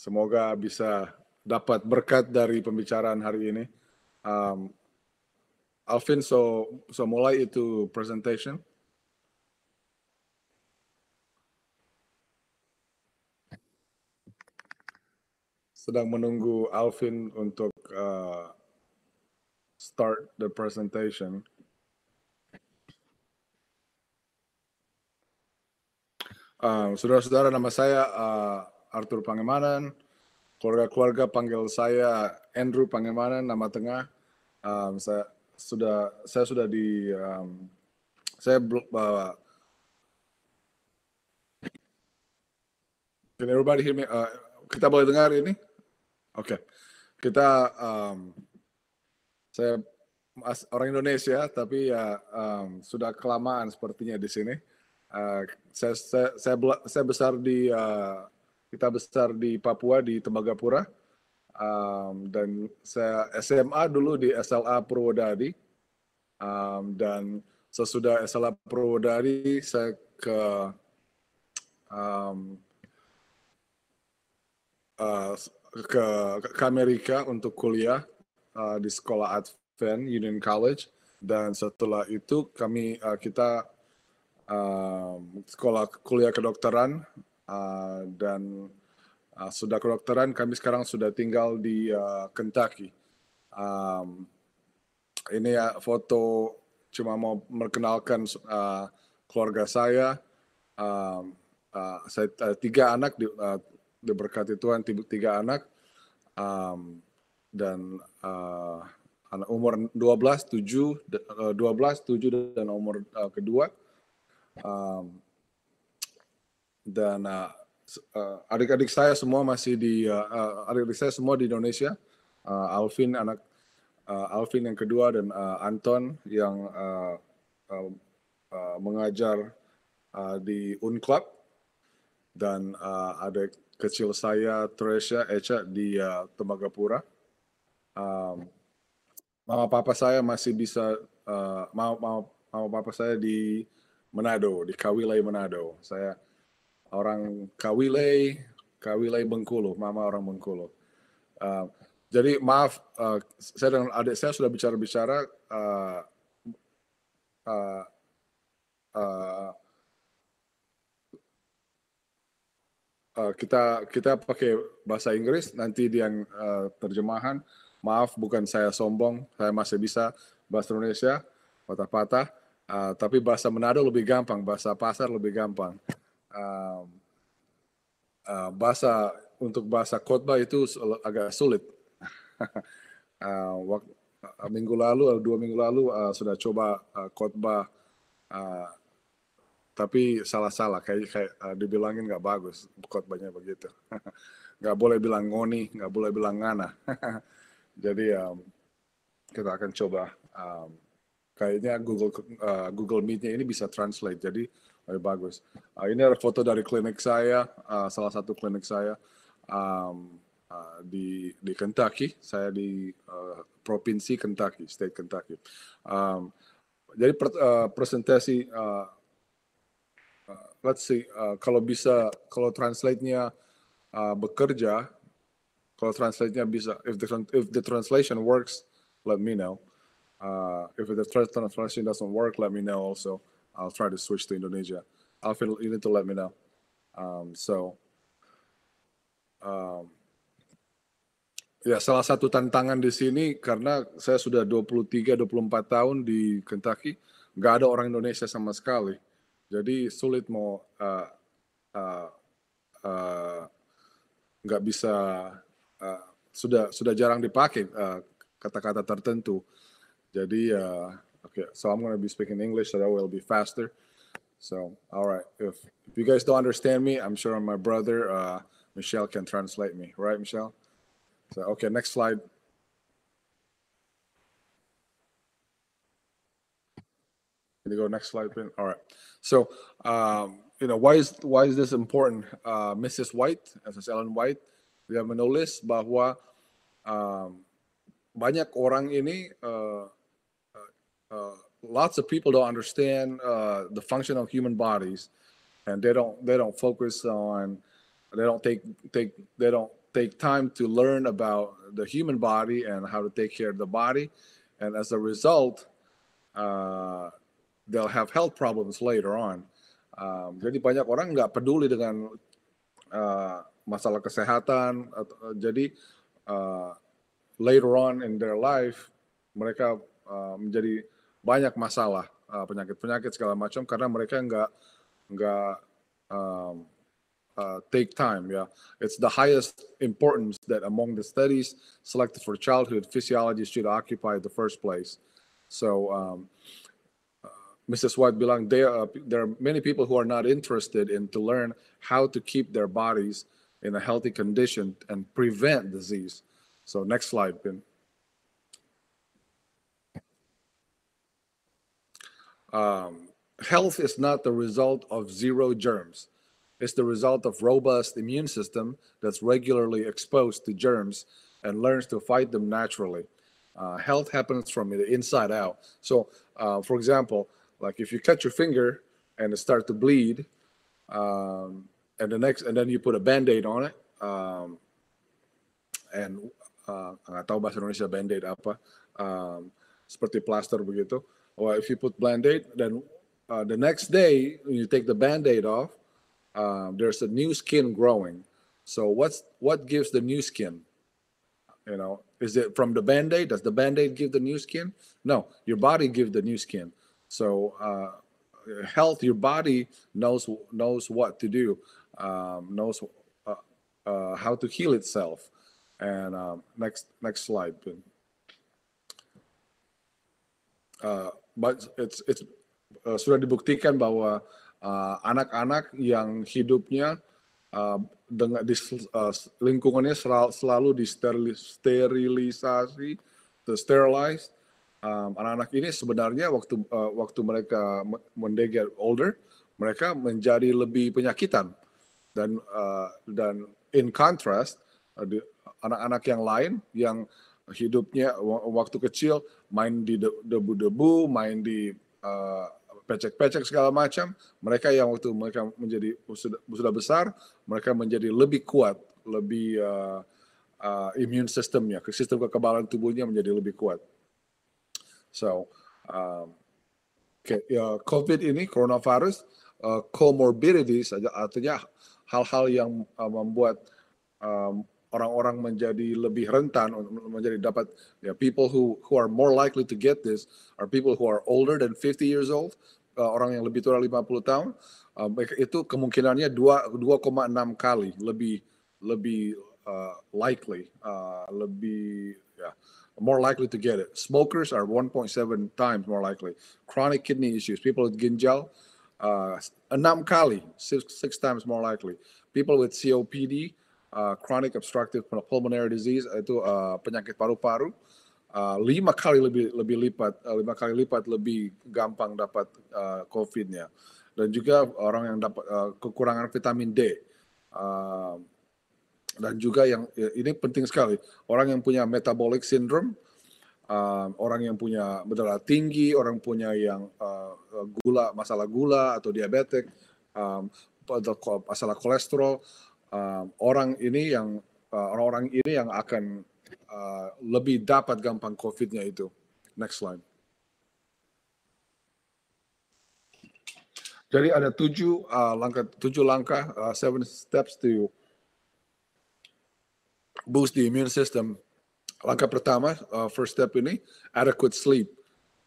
semoga bisa dapat berkat dari pembicaraan hari ini. Um, Alvin, so so mulai itu presentation. Sedang menunggu Alvin untuk uh, start the presentation. Uh, Saudara-saudara, nama saya uh, Arthur Pangemanan. Keluarga-keluarga panggil saya Andrew Pangemanan, nama tengah. Um, saya sudah saya sudah di um, saya uh, Can everybody hear me? Uh, kita boleh dengar ini? Oke. Okay. Kita um, saya orang Indonesia tapi ya um, sudah kelamaan sepertinya di sini. Uh, saya, saya, saya, saya besar di uh, kita besar di Papua di Tembagapura. Um, dan saya SMA dulu di SLA Purwodadi. Um, dan sesudah SLA Purwodadi saya ke um, uh, ke, ke Amerika untuk kuliah uh, di sekolah Advent Union College. Dan setelah itu kami uh, kita um, sekolah kuliah kedokteran uh, dan uh, sudah kedokteran kami sekarang sudah tinggal di uh, Kentucky. Um, ini ya foto cuma mau memperkenalkan uh, keluarga saya. Um, uh, saya uh, tiga anak di, uh, diberkati Tuhan tiga, anak um, dan uh, anak umur 12, 7, uh, 12, 7 dan umur uh, kedua Um, dan uh, uh, adik-adik saya semua masih di uh, uh, adik-adik saya semua di Indonesia. Uh, Alvin anak uh, Alvin yang kedua dan uh, Anton yang uh, uh, uh, mengajar uh, di Unclub dan uh, adik kecil saya Tresya Echa di uh, Tembagapura. Um, mama papa saya masih bisa uh, mama, mama, mama papa saya di Manado, di Kawilai Manado. Saya orang Kawilai, Kawilai Bengkulu, mama orang Bengkulu. Uh, jadi maaf, uh, saya dengan adik saya sudah bicara-bicara. Uh, kita kita pakai bahasa Inggris nanti di yang uh, terjemahan. Maaf, bukan saya sombong, saya masih bisa bahasa Indonesia patah-patah Uh, tapi bahasa Manado lebih gampang, bahasa pasar lebih gampang. Uh, uh, bahasa untuk bahasa khotbah itu agak sulit. uh, waktu, uh, minggu lalu, dua minggu lalu uh, sudah coba uh, khotbah, uh, tapi salah-salah, kayak, kayak uh, dibilangin nggak bagus khotbahnya begitu. nggak boleh bilang ngoni, nggak boleh bilang ngana. Jadi um, kita akan coba. Um, kayaknya Google uh, Google Meet-nya ini bisa translate jadi bagus. Uh, ini ada foto dari klinik saya, uh, salah satu klinik saya um, uh, di di Kentucky. Saya di uh, provinsi Kentucky, state Kentucky. Um, jadi per, uh, presentasi, uh, uh, let's see, uh, kalau bisa, kalau translate-nya uh, bekerja, kalau translate-nya bisa, if the if the translation works, let me know. Uh, if the translation doesn't work, let me know also. I'll try to switch to Indonesia. Alvin, you need to let me know. Um, so, um, ya salah satu tantangan di sini karena saya sudah 23-24 tahun di Kentucky, nggak ada orang Indonesia sama sekali. Jadi sulit mau uh, uh, uh, bisa uh, sudah sudah jarang dipakai uh, kata-kata tertentu. Jadi, uh, okay, so I'm going to be speaking English so that will be faster. So, all right, if, if you guys don't understand me, I'm sure my brother, uh, Michelle, can translate me. Right, Michelle? So, okay, next slide. Can you go next slide, please? All right. So, um, you know, why is why is this important? Uh, Mrs. White, Mrs. Ellen White, dia menulis bahwa um, banyak orang ini uh, uh, lots of people don't understand uh, the function of human bodies, and they don't they don't focus on they don't take take they don't take time to learn about the human body and how to take care of the body, and as a result, uh, they'll have health problems later on. Um, jadi banyak orang nggak peduli dengan uh, masalah kesehatan. Uh, jadi uh, later on in their life mereka uh, menjadi banyak masalah uh, penyakit-penyakit segala macam karena mereka nggak nggak um, uh, take time. Yeah, it's the highest importance that among the studies selected for childhood physiology should occupy the first place. So. Um, Mrs. White bilang there are, there are many people who are not interested in to learn how to keep their bodies in a healthy condition and prevent disease. So next slide, Ben. Um, health is not the result of zero germs. It's the result of robust immune system that's regularly exposed to germs and learns to fight them naturally. Uh, health happens from the inside out. So, uh, for example, like if you cut your finger and it start to bleed, um, and the next, and then you put a band-aid on it, um, and uh, nggak tahu bahasa Indonesia band-aid apa, um, seperti plaster begitu. Or if you put band-aid, then uh, the next day when you take the band-aid off, um, there's a new skin growing. So what's what gives the new skin? You know, is it from the band-aid? Does the band-aid give the new skin? No, your body gives the new skin. So uh, health, your body knows knows what to do, um, knows uh, uh, how to heal itself. And um, next next slide, please. Uh, it's it's uh, sudah dibuktikan bahwa uh, anak-anak uh, yang hidupnya uh, dengan di uh, lingkungannya selalu, selalu disterilisasi, to sterilize um, anak-anak ini sebenarnya waktu uh, waktu mereka when they get older mereka menjadi lebih penyakitan. Dan uh, dan in contrast anak-anak yang lain yang hidupnya waktu kecil main di debu-debu main di uh, pecek-pecek segala macam. Mereka yang waktu mereka menjadi sudah, sudah besar mereka menjadi lebih kuat lebih uh, uh, immune systemnya sistem kekebalan tubuhnya menjadi lebih kuat. So, um, okay, ya, COVID ini coronavirus uh, comorbidities artinya hal-hal yang uh, membuat um, orang-orang menjadi lebih rentan menjadi dapat ya people who who are more likely to get this are people who are older than 50 years old uh, orang yang lebih tua 50 tahun uh, itu kemungkinannya 2 2,6 kali lebih lebih uh, likely uh, lebih ya more likely to get it. Smokers are 1.7 times more likely. Chronic kidney issues, people with ginjal, uh, enam kali, six, six times more likely. People with COPD, uh, chronic obstructive pulmonary disease, itu uh, penyakit paru-paru, uh, lima kali lebih lebih lipat, uh, lima kali lipat lebih gampang dapat uh, COVID-nya. Dan juga orang yang dapat uh, kekurangan vitamin D. Uh, dan juga yang ya, ini penting sekali orang yang punya metabolic syndrome uh, orang yang punya berdarah tinggi orang punya yang uh, gula masalah gula atau diabetes um, masalah kolesterol um, orang ini yang uh, orang-orang uh, ini yang akan uh, lebih dapat gampang COVID-nya itu next slide jadi ada tujuh uh, langkah tujuh langkah uh, seven steps to boost the immune system. Langkah pertama, uh, first step ini, adequate sleep.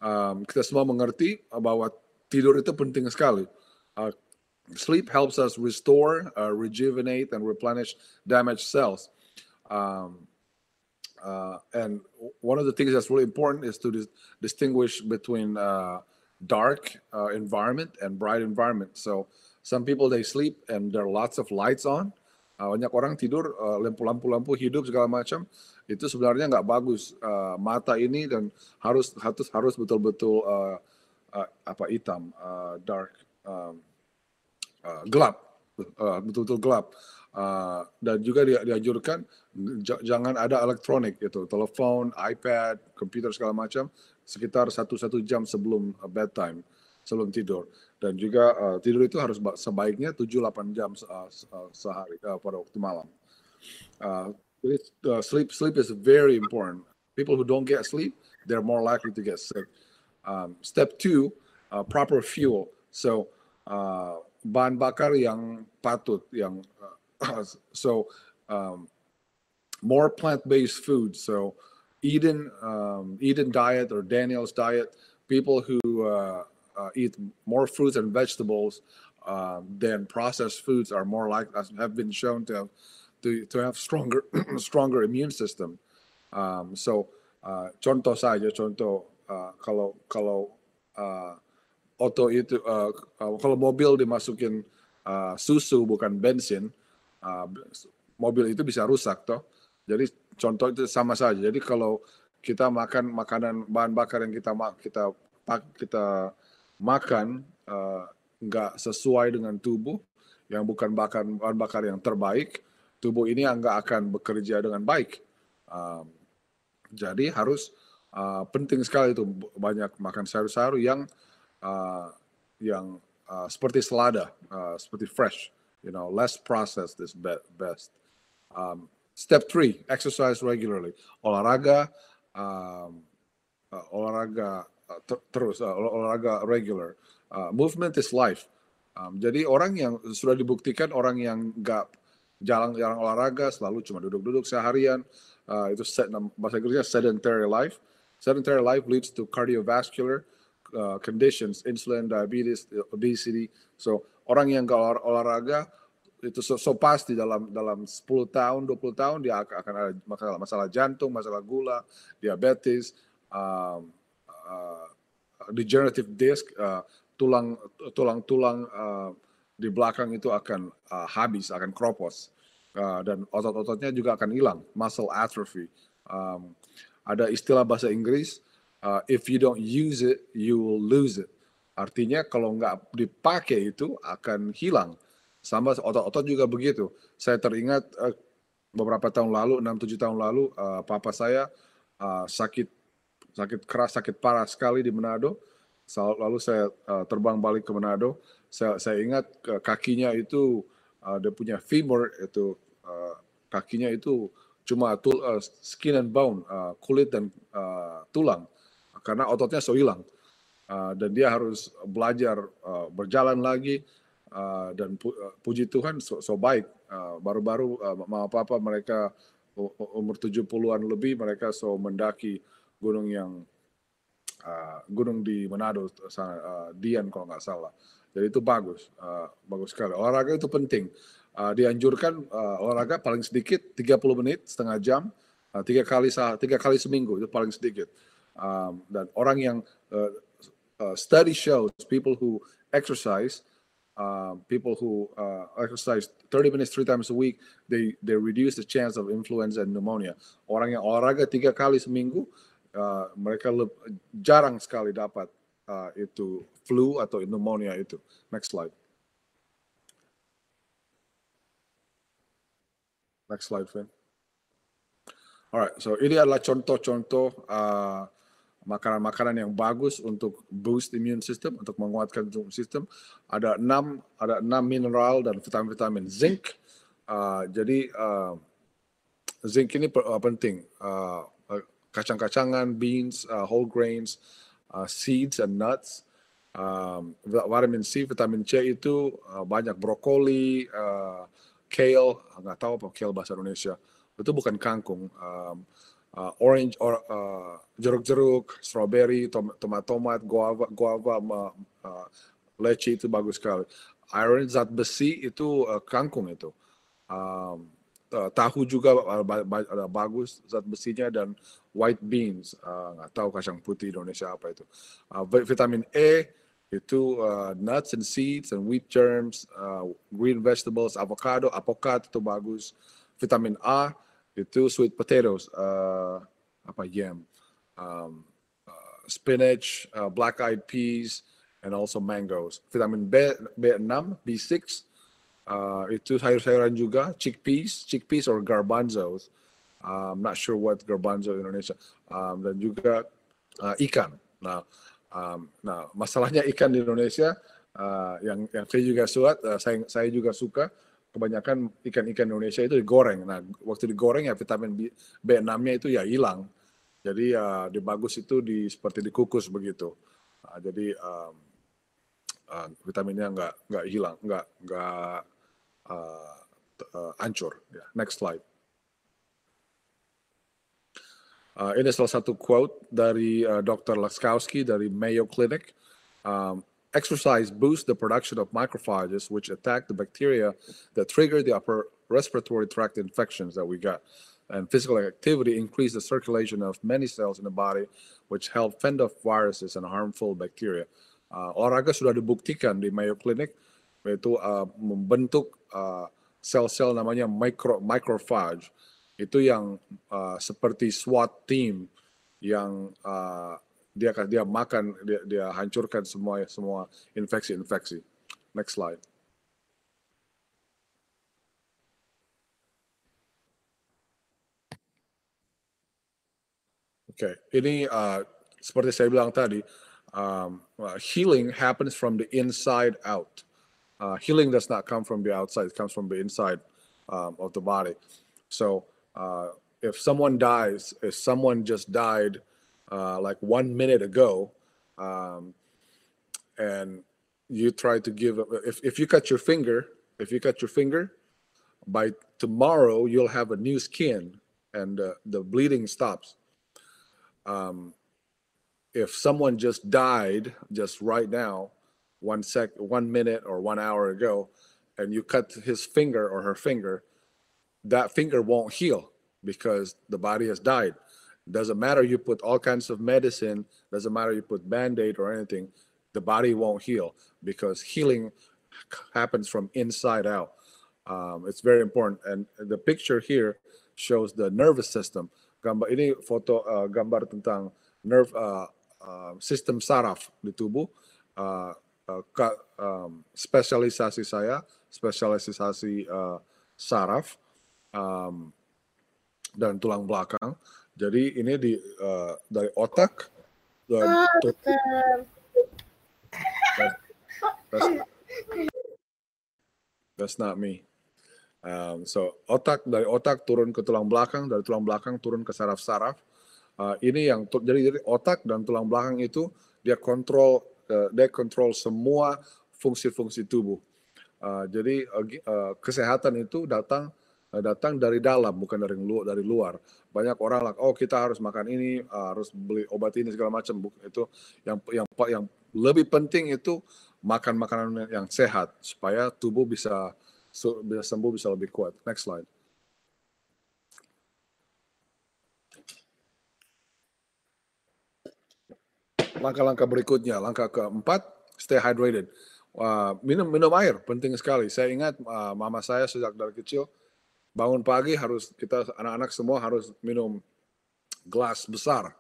Um, kita semua mengerti bahwa tidur itu penting sekali. Uh, sleep helps us restore, uh, rejuvenate, and replenish damaged cells. Um, uh, and one of the things that's really important is to dis distinguish between uh, dark uh, environment and bright environment. So some people they sleep and there are lots of lights on, uh, banyak orang tidur uh, lampu-lampu hidup segala macam itu sebenarnya nggak bagus uh, mata ini dan harus harus harus betul-betul uh, uh, apa hitam uh, dark um, uh, gelap betul-betul uh, gelap uh, dan juga di, dianjurkan jangan ada elektronik itu telepon iPad komputer segala macam sekitar satu satu jam sebelum bedtime sebelum tidur dan juga uh, tidur itu harus sebaiknya 7-8 jam uh, sehari uh, pada waktu malam. Uh, uh, sleep sleep is very important. People who don't get sleep, they're more likely to get sick. Um, step two, uh, proper fuel. So uh, bahan bakar yang patut, yang uh, so um, more plant-based food. So Eden um, Eden diet or Daniel's diet, people who uh, uh, eat more fruits and vegetables uh, than processed foods are more like have been shown to have to, to have stronger stronger immune system. Um, so uh, contoh saja contoh uh, kalau kalau uh, auto itu uh, uh, kalau mobil dimasukin uh, susu bukan bensin, uh, mobil itu bisa rusak toh. Jadi contoh itu sama saja. Jadi kalau kita makan makanan bahan bakar yang kita kita kita makan uh, nggak sesuai dengan tubuh yang bukan bakar bahan bakar yang terbaik, tubuh ini nggak akan bekerja dengan baik. Um, jadi harus uh, penting sekali itu banyak makan sayur-sayur yang uh, yang uh, seperti selada, uh, seperti fresh, you know, less processed is best. Um, step three, exercise regularly, olahraga, um, uh, olahraga uh, ter terus, uh, olahraga regular. Uh, movement is life. Um, jadi orang yang sudah dibuktikan orang yang nggak jalan-jalan olahraga selalu cuma duduk-duduk seharian uh, itu set, bahasa Inggrisnya sedentary life. Sedentary life leads to cardiovascular uh, conditions, insulin, diabetes, obesity. So orang yang nggak olahraga itu so, so pasti dalam dalam 10 tahun, 20 tahun dia akan ada masalah masalah jantung, masalah gula, diabetes, um, uh, degenerative disc, uh, tulang tulang tulang uh, di belakang itu akan uh, habis, akan kropos uh, dan otot-ototnya juga akan hilang, muscle atrophy. Um, ada istilah bahasa Inggris, uh, if you don't use it, you will lose it. Artinya kalau nggak dipakai itu akan hilang. Sama otot-otot juga begitu. Saya teringat uh, beberapa tahun lalu, 6-7 tahun lalu, uh, papa saya uh, sakit sakit keras, sakit parah sekali di Manado lalu saya uh, terbang balik ke Manado. Saya, saya ingat uh, kakinya itu uh, dia punya femur itu uh, kakinya itu cuma tul, uh, skin and bone, uh, kulit dan uh, tulang karena ototnya so hilang. Uh, dan dia harus belajar uh, berjalan lagi uh, dan pu, puji Tuhan so, so baik. Baru-baru uh, mama papa mereka umur 70-an lebih mereka so mendaki gunung yang uh, gunung di Manado uh, Dian kalau nggak salah. Jadi itu bagus, uh, bagus sekali. Olahraga itu penting. Uh, dianjurkan uh, olahraga paling sedikit 30 menit, setengah jam, tiga kali tiga kali seminggu itu paling sedikit. Um, orang yang uh, uh, study shows people who exercise, uh, people who uh, exercise 30 minutes three times a week, they they reduce the chance of influenza and pneumonia. Orang yang olahraga tiga kali seminggu uh, mereka jarang sekali dapat uh, itu flu atau pneumonia itu. Next slide. Next slide, Vin. Alright, so ini adalah contoh-contoh uh, makanan-makanan yang bagus untuk boost immune system, untuk menguatkan immune system. Ada enam, ada enam mineral dan vitamin-vitamin zinc. Uh, jadi uh, zinc ini uh, penting. Uh, kacang-kacangan, beans, uh, whole grains, uh, seeds and nuts. Um, vitamin C, vitamin C itu uh, banyak brokoli, uh, kale, nggak tahu apa kale bahasa Indonesia. Itu bukan kangkung. Um, uh, orange, or, uh, jeruk-jeruk, strawberry, tom tomat-tomat, guava, guava, uh, leci itu bagus sekali. Iron, zat besi itu uh, kangkung itu. Um, uh, tahu juga ada bagus zat besinya dan white beans uh, nggak tahu kacang putih Indonesia apa itu uh, vitamin E itu uh, nuts and seeds and wheat germs uh, green vegetables avocado apokat itu bagus vitamin A itu sweet potatoes uh, apa yam um, uh, spinach uh, black eyed peas and also mangoes vitamin B B6 B6 Uh, itu sayur-sayuran juga, chickpeas, chickpeas or garbanzos. Uh, I'm not sure what garbanzo in Indonesia. Um, dan juga uh, ikan. Nah, um, nah masalahnya ikan di Indonesia uh, yang yang saya juga suka, uh, saya saya juga suka kebanyakan ikan-ikan Indonesia itu digoreng. Nah, waktu digoreng ya vitamin B, B6-nya itu ya hilang. Jadi ya di bagus itu di seperti dikukus begitu. Nah, jadi um, uh, vitaminnya nggak nggak hilang, nggak nggak uh, uh, hancur. Yeah. Next slide. Uh, ini salah satu quote dari uh, Dr. Laskowski dari Mayo Clinic. Um, Exercise boosts the production of macrophages, which attack the bacteria that trigger the upper respiratory tract infections that we got. And physical activity increase the circulation of many cells in the body, which help fend off viruses and harmful bacteria. Uh, olahraga sudah dibuktikan di Mayo Clinic, yaitu uh, membentuk uh, sel-sel namanya micro microphage. Itu yang uh, seperti SWAT team yang uh, dia dia makan dia, dia hancurkan semua semua infeksi-infeksi. Next slide. Oke, okay. ini uh, seperti saya bilang tadi, um, uh, healing happens from the inside out. Uh, healing does not come from the outside; it comes from the inside um, of the body. So, uh, if someone dies, if someone just died uh, like one minute ago, um, and you try to give if if you cut your finger, if you cut your finger, by tomorrow you'll have a new skin and uh, the bleeding stops. Um, if someone just died just right now, one sec, one minute or one hour ago, and you cut his finger or her finger, that finger won't heal because the body has died. Doesn't matter you put all kinds of medicine, doesn't matter you put band-aid or anything, the body won't heal because healing happens from inside out. Um, it's very important. And the picture here shows the nervous system. Gambar ini foto uh, gambar tentang nerve uh, uh, system saraf di tubuh. Uh, uh, um, spesialisasi saya, spesialisasi uh, saraf um, dan tulang belakang. Jadi ini di uh, dari otak dan oh, that's, that's not me. Um, so otak dari otak turun ke tulang belakang, dari tulang belakang turun ke saraf-saraf. Uh, ini yang jadi, jadi otak dan tulang belakang itu dia kontrol uh, dia kontrol semua fungsi-fungsi tubuh. Uh, jadi uh, kesehatan itu datang datang dari dalam bukan dari luar dari luar. Banyak orang lah oh kita harus makan ini harus beli obat ini segala macam. Itu yang yang yang lebih penting itu makan makanan yang sehat supaya tubuh bisa bisa sembuh bisa lebih kuat. Next slide. Langkah-langkah berikutnya. Langkah keempat stay hydrated. Uh, minum minum air penting sekali. Saya ingat uh, mama saya sejak dari kecil bangun pagi harus kita anak-anak semua harus minum gelas besar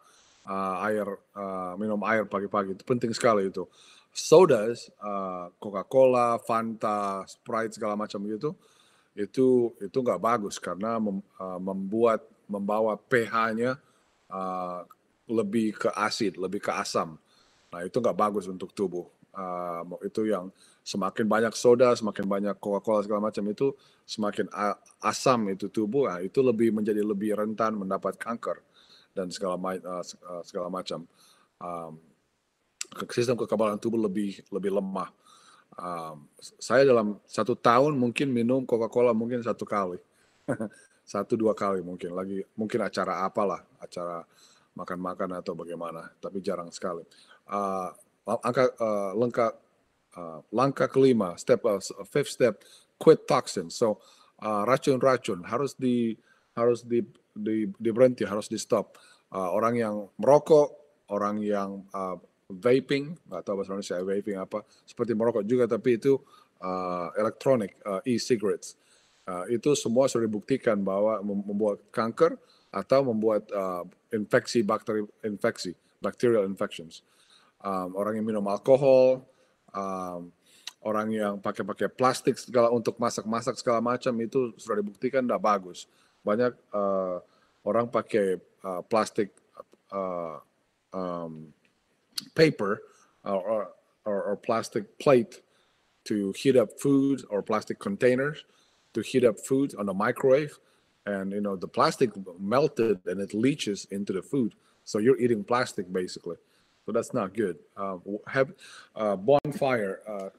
uh, air uh, minum air pagi-pagi itu penting sekali itu sodas uh, Coca-Cola, Fanta, Sprite segala macam gitu itu itu nggak bagus karena mem, uh, membuat membawa pH-nya uh, lebih ke asid, lebih ke asam. Nah itu nggak bagus untuk tubuh. Uh, itu yang semakin banyak soda, semakin banyak Coca-Cola segala macam itu semakin asam itu tubuh, nah, itu lebih menjadi lebih rentan mendapat kanker dan segala uh, segala macam. Um, sistem kekebalan tubuh lebih lebih lemah. Um, saya dalam satu tahun mungkin minum Coca-Cola mungkin satu kali, satu dua kali mungkin lagi mungkin acara apalah, acara makan-makan atau bagaimana, tapi jarang sekali. Uh, angka uh, lengkap uh, langkah kelima, step uh, fifth step, quit toxin. So uh, racun-racun harus di harus di, di, di berhenti, harus di stop. Uh, orang yang merokok, orang yang uh, vaping, nggak tahu bahasa Indonesia vaping apa, seperti merokok juga, tapi itu uh, elektronik, uh, e-cigarettes. Uh, itu semua sudah dibuktikan bahwa membuat kanker atau membuat uh, infeksi bakteri infeksi, bacterial infections. Um, orang yang minum alkohol, um, orang yang pakai-pakai plastik segala untuk masak-masak segala macam itu sudah dibuktikan tidak bagus. Banyak uh, orang pakai uh, plastik uh, um, paper or, or, or plastic plate to heat up food or plastic containers. to heat up food on the microwave, and you know the plastic melted and it leaches into the food. So you're eating plastic basically. So that's not good. Uh, have uh, bonfire. Uh,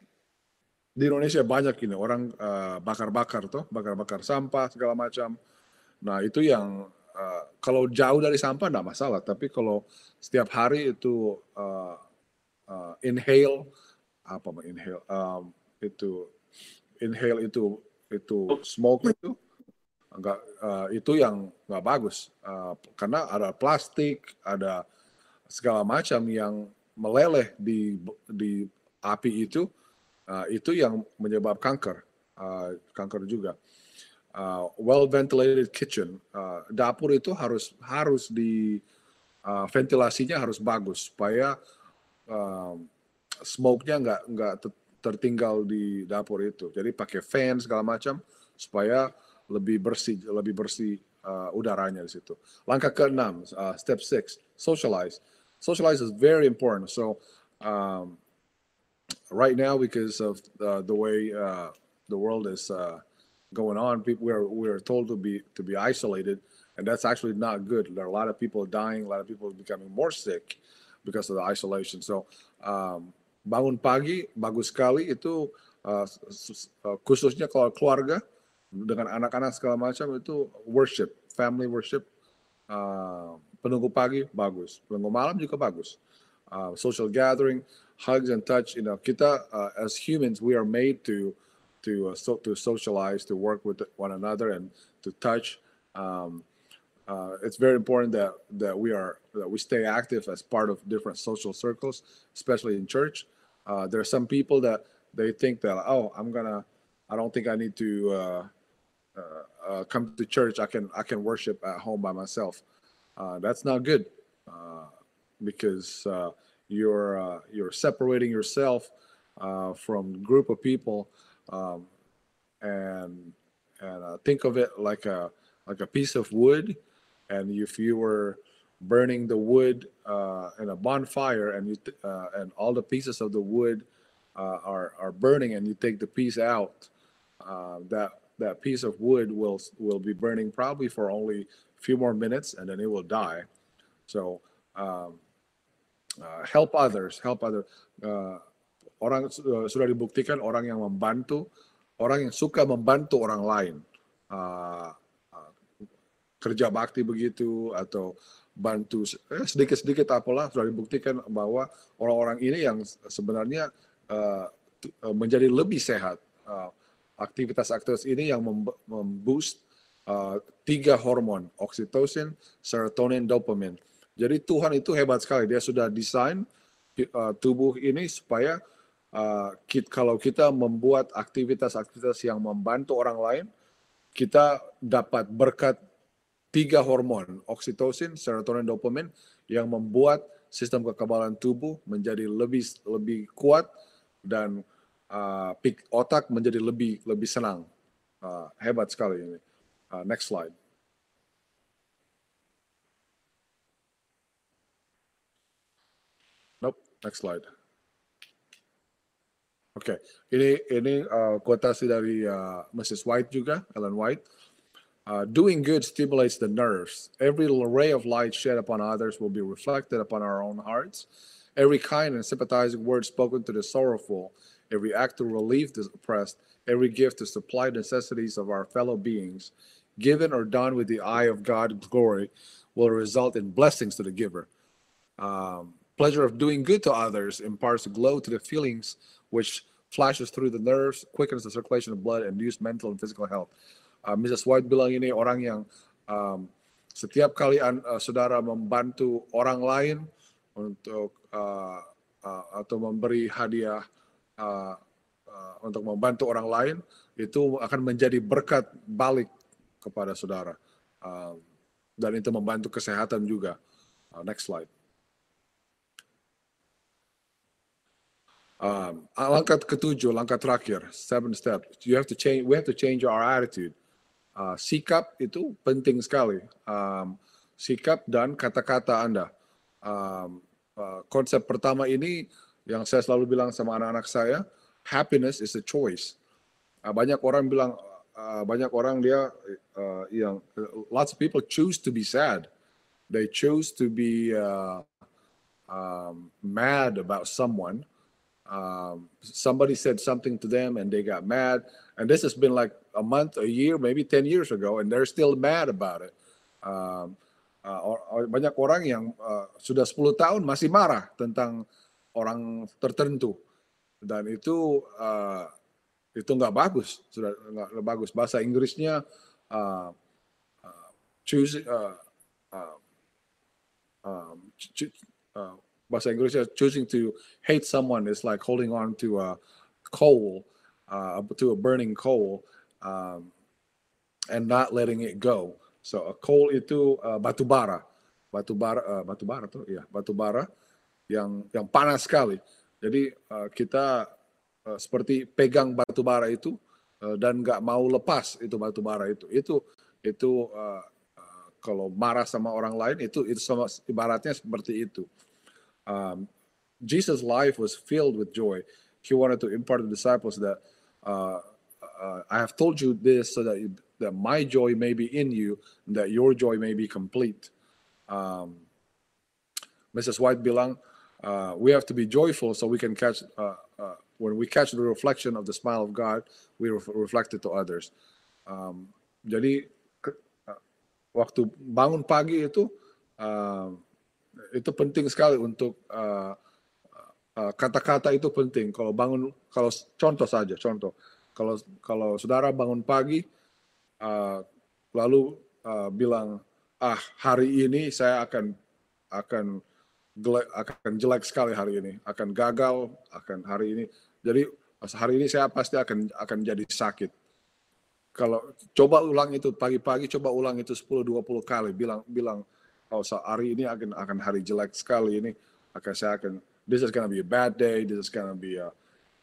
di Indonesia banyak ini orang uh, bakar-bakar tuh, bakar-bakar sampah segala macam. Nah itu yang uh, kalau jauh dari sampah tidak masalah, tapi kalau setiap hari itu uh, uh, inhale apa inhale um, itu inhale itu itu smoke itu enggak uh, itu yang nggak bagus uh, karena ada plastik ada segala macam yang meleleh di di api itu uh, itu yang menyebabkan kanker uh, kanker juga uh, well ventilated kitchen uh, dapur itu harus harus di uh, ventilasinya harus bagus supaya uh, smoke-nya nggak nggak tertinggal di dapur itu. Jadi pakai fan segala macam supaya lebih bersih lebih bersih uh, udaranya di situ. Langkah keenam, uh, step six, socialize. Socialize is very important. So um, right now, because of uh, the way uh, the world is uh, going on, people we are we are told to be to be isolated, and that's actually not good. There are a lot of people dying, a lot of people becoming more sick because of the isolation. So um, bangun pagi bagus sekali itu uh, khususnya kalau keluarga dengan anak-anak segala macam itu worship, family worship. Uh, penunggu pagi bagus, penunggu malam juga bagus. Uh, social gathering, hugs and touch. You know, kita uh, as humans we are made to to uh, so, to socialize, to work with one another, and to touch. Um, uh, it's very important that that we are that we stay active as part of different social circles, especially in church. Uh, there are some people that they think that oh, I'm gonna, I don't think I need to uh, uh, uh come to church. I can I can worship at home by myself. Uh, that's not good because you're you're separating yourself from group of people, um, and and think of it like a like a piece of wood. And if you were burning the wood uh, in a bonfire and you uh, and all the pieces of the wood uh, are are burning and you take the piece out uh, that that piece of wood will will be burning probably for only few more minutes and then it will die so um, uh, help others help other uh, orang sudah dibuktikan orang yang membantu orang yang suka membantu orang lain uh, kerja bakti begitu atau bantu eh, sedikit-sedikit apalah sudah dibuktikan bahwa orang-orang ini yang sebenarnya uh, menjadi lebih sehat. Uh, aktivitas-aktivitas ini yang memboost uh, tiga hormon, oksitosin, serotonin, dopamin. Jadi Tuhan itu hebat sekali. Dia sudah desain uh, tubuh ini supaya uh, kita, kalau kita membuat aktivitas-aktivitas yang membantu orang lain, kita dapat berkat tiga hormon, oksitosin, serotonin, dopamin, yang membuat sistem kekebalan tubuh menjadi lebih lebih kuat dan uh, otak menjadi lebih lebih senang. Uh, hebat sekali ini. Uh, next slide. Nope, next slide. Okay. ini ini uh, kuotasi dari uh, Mrs. White juga, Ellen White. Uh, doing good stimulates the nerves. Every ray of light shed upon others will be reflected upon our own hearts. Every kind and sympathizing word spoken to the sorrowful, every act to relieve the oppressed, every gift to supply the necessities of our fellow beings, given or done with the eye of God's glory, will result in blessings to the giver. Um, pleasure of doing good to others imparts glow to the feelings which flashes through the nerves, quickens the circulation of blood, and induces mental and physical health. uh, Mrs. White bilang ini orang yang um, setiap kali uh, saudara membantu orang lain untuk uh, uh, atau memberi hadiah uh, uh, untuk membantu orang lain itu akan menjadi berkat balik kepada saudara uh, dan itu membantu kesehatan juga. Uh, next slide. Um, langkah ketujuh, langkah terakhir, seven steps. You have to change. We have to change our attitude uh, sikap itu penting sekali. Um, sikap dan kata-kata Anda. Um, uh, konsep pertama ini yang saya selalu bilang sama anak-anak saya, happiness is a choice. Uh, banyak orang bilang uh, banyak orang dia uh, yang lots of people choose to be sad. They choose to be uh, um, mad about someone. Um, somebody said something to them and they got mad. And this has been like a month, a year, maybe 10 years ago, and they're still mad about it. Um, uh, banyak orang yang uh, sudah 10 tahun masih marah tentang orang tertentu. Dan itu uh, itu nggak bagus, sudah nggak bagus. Bahasa Inggrisnya uh, uh, choose uh, uh, um, uh, bahasa Inggrisnya choosing to hate someone is like holding on to a coal, uh, to a burning coal, um, and not letting it go. So a coal itu uh, batu bara, batu bara, uh, batu bara tuh, ya batu bara yang yang panas sekali. Jadi uh, kita uh, seperti pegang batu bara itu uh, dan nggak mau lepas itu batu bara itu. Itu itu uh, kalau marah sama orang lain itu itu sama ibaratnya seperti itu. um, Jesus' life was filled with joy. He wanted to impart to the disciples that uh, uh, I have told you this so that you, that my joy may be in you, and that your joy may be complete. Um, Mrs. White bilang, uh, we have to be joyful so we can catch. Uh, uh, when we catch the reflection of the smile of God, we ref reflect it to others. Um, jadi uh, waktu bangun pagi itu. Um, itu penting sekali untuk uh, uh, kata-kata uh, itu penting. Kalau bangun, kalau contoh saja, contoh. Kalau kalau saudara bangun pagi, uh, lalu uh, bilang, ah hari ini saya akan akan akan jelek sekali hari ini, akan gagal, akan hari ini. Jadi hari ini saya pasti akan akan jadi sakit. Kalau coba ulang itu pagi-pagi, coba ulang itu 10-20 kali, bilang bilang oh hari ini akan akan hari jelek sekali ini. Akan saya akan this is gonna be a bad day. This is gonna be a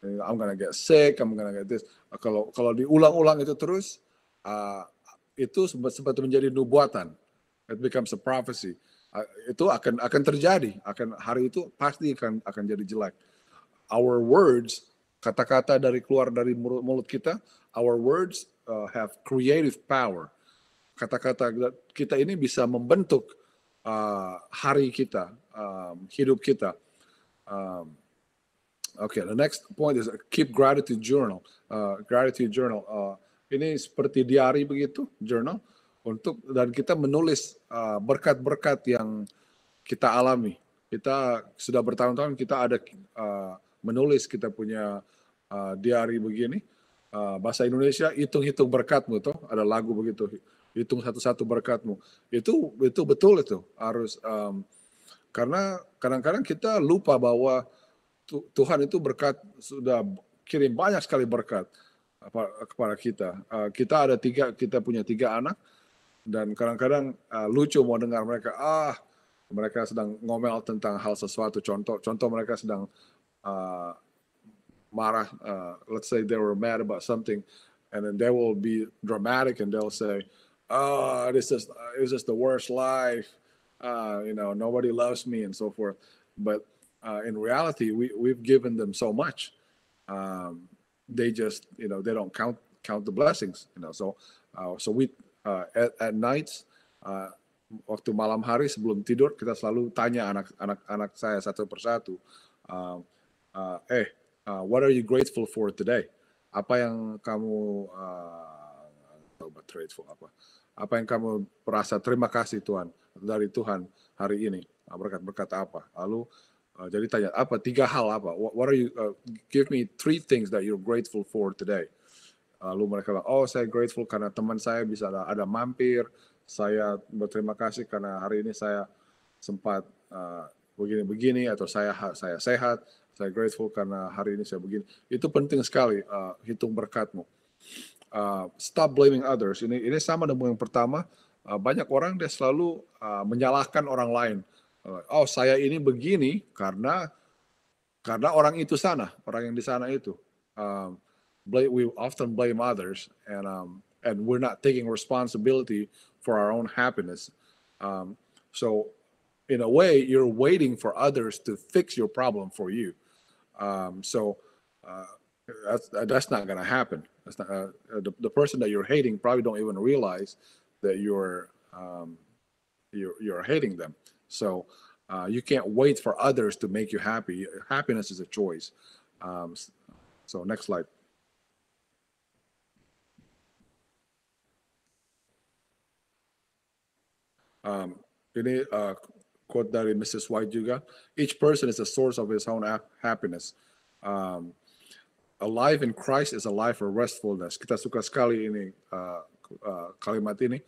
I'm gonna get sick. I'm gonna get this. Kalau kalau diulang-ulang itu terus uh, itu sempat menjadi nubuatan. It becomes a prophecy itu akan akan terjadi akan hari itu pasti akan akan jadi jelek our words kata-kata dari keluar dari mulut, kita our words uh, have creative power kata-kata kita ini bisa membentuk uh, hari kita, um, hidup kita. Um, okay, the next point is keep gratitude journal. Uh, gratitude journal. Uh, ini seperti diary begitu, journal untuk dan kita menulis uh, berkat-berkat uh, yang kita alami. Kita sudah bertahun-tahun kita ada uh, menulis kita punya uh, diary begini. Uh, bahasa Indonesia hitung-hitung berkatmu tuh ada lagu begitu hitung satu-satu berkatmu. Itu itu betul itu harus um, karena kadang-kadang kita lupa bahwa Tuhan itu berkat sudah kirim banyak sekali berkat kepada kita. Uh, kita ada tiga, kita punya tiga anak dan kadang-kadang uh, lucu mau dengar mereka ah mereka sedang ngomel tentang hal sesuatu. Contoh, contoh mereka sedang uh, marah. Uh, let's say they were mad about something, and then they will be dramatic and they'll say, oh, this is it's just the worst life. Uh, you know, nobody loves me and so forth. But uh, in reality, we we've given them so much. Um, they just you know they don't count count the blessings. You know, so so we uh, at, at nights. Uh, waktu malam hari sebelum tidur kita selalu tanya anak-anak anak saya satu persatu, uh, uh, eh, uh, what are you grateful for today? Apa yang kamu uh, grateful apa? apa yang kamu merasa terima kasih Tuhan dari Tuhan hari ini berkat-berkat apa lalu uh, jadi tanya apa tiga hal apa what, what are you uh, give me three things that you're grateful for today lalu mereka bilang oh saya grateful karena teman saya bisa ada, ada mampir saya berterima kasih karena hari ini saya sempat uh, begini-begini atau saya saya sehat saya grateful karena hari ini saya begini itu penting sekali uh, hitung berkatmu uh, stop blaming others. Ini ini sama dengan yang pertama. Uh, banyak orang dia selalu uh, menyalahkan orang lain. Uh, oh saya ini begini karena karena orang itu sana, orang yang di sana itu. Um, blame, we often blame others, and um, and we're not taking responsibility for our own happiness. Um, so, in a way, you're waiting for others to fix your problem for you. Um, so, uh, that's that's not going to happen. That's not, uh, the the person that you're hating probably don't even realize that you're um, you're you're hating them. So uh, you can't wait for others to make you happy. Happiness is a choice. Um, so next slide. Um, ini uh, quote dari Mrs. White juga. Each person is a source of his own happiness. Um, a life in Christ is a life of restfulness. Kita suka sekali ini uh, uh, kalimat ini.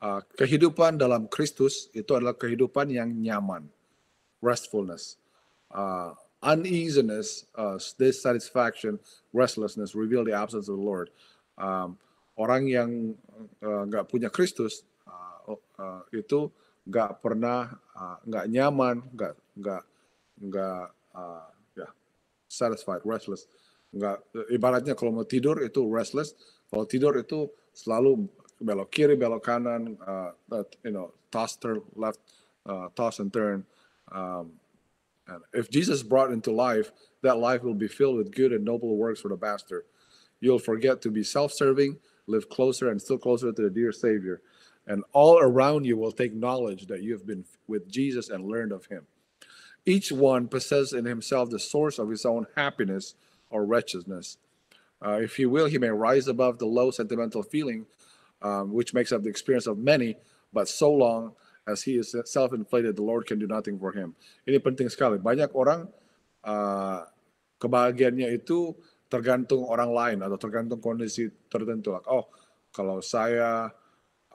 Uh, kehidupan dalam Kristus itu adalah kehidupan yang nyaman, restfulness. Uh, uneasiness, uh, dissatisfaction, restlessness reveal the absence of the Lord. Um, orang yang nggak uh, punya Kristus uh, itu nggak pernah nggak uh, nyaman, nggak nggak nggak uh, ya yeah, satisfied, restless. Nggak ibaratnya kalau mau tidur itu restless, kalau tidur itu selalu belok kiri, belok kanan, uh, you know, toss, turn left, uh, toss and turn. Um, and if Jesus brought into life, that life will be filled with good and noble works for the master. You'll forget to be self-serving, live closer and still closer to the dear Savior. And all around you will take knowledge that you have been with Jesus and learned of him. Each one possesses in himself the source of his own happiness or wretchedness. Uh, if he will, he may rise above the low sentimental feeling um, which makes up the experience of many, but so long as he is self-inflated, the Lord can do nothing for him. Ini penting sekali. Banyak orang uh, kebahagiaannya itu tergantung orang lain atau tergantung kondisi tertentu. Oh, kalau saya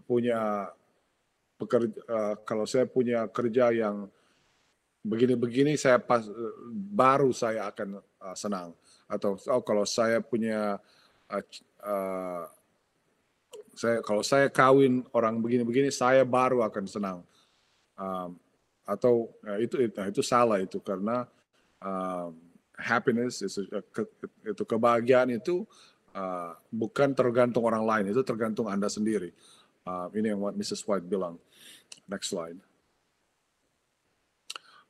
punya pekerja, uh, kalau saya punya kerja yang begini-begini, saya pas baru saya akan uh, senang. Atau oh, kalau saya punya uh, uh, saya kalau saya kawin orang begini-begini saya baru akan senang um, atau ya, itu nah, itu salah itu karena um, happiness itu, itu kebahagiaan itu uh, bukan tergantung orang lain itu tergantung anda sendiri uh, ini yang Mrs. White bilang. Next slide.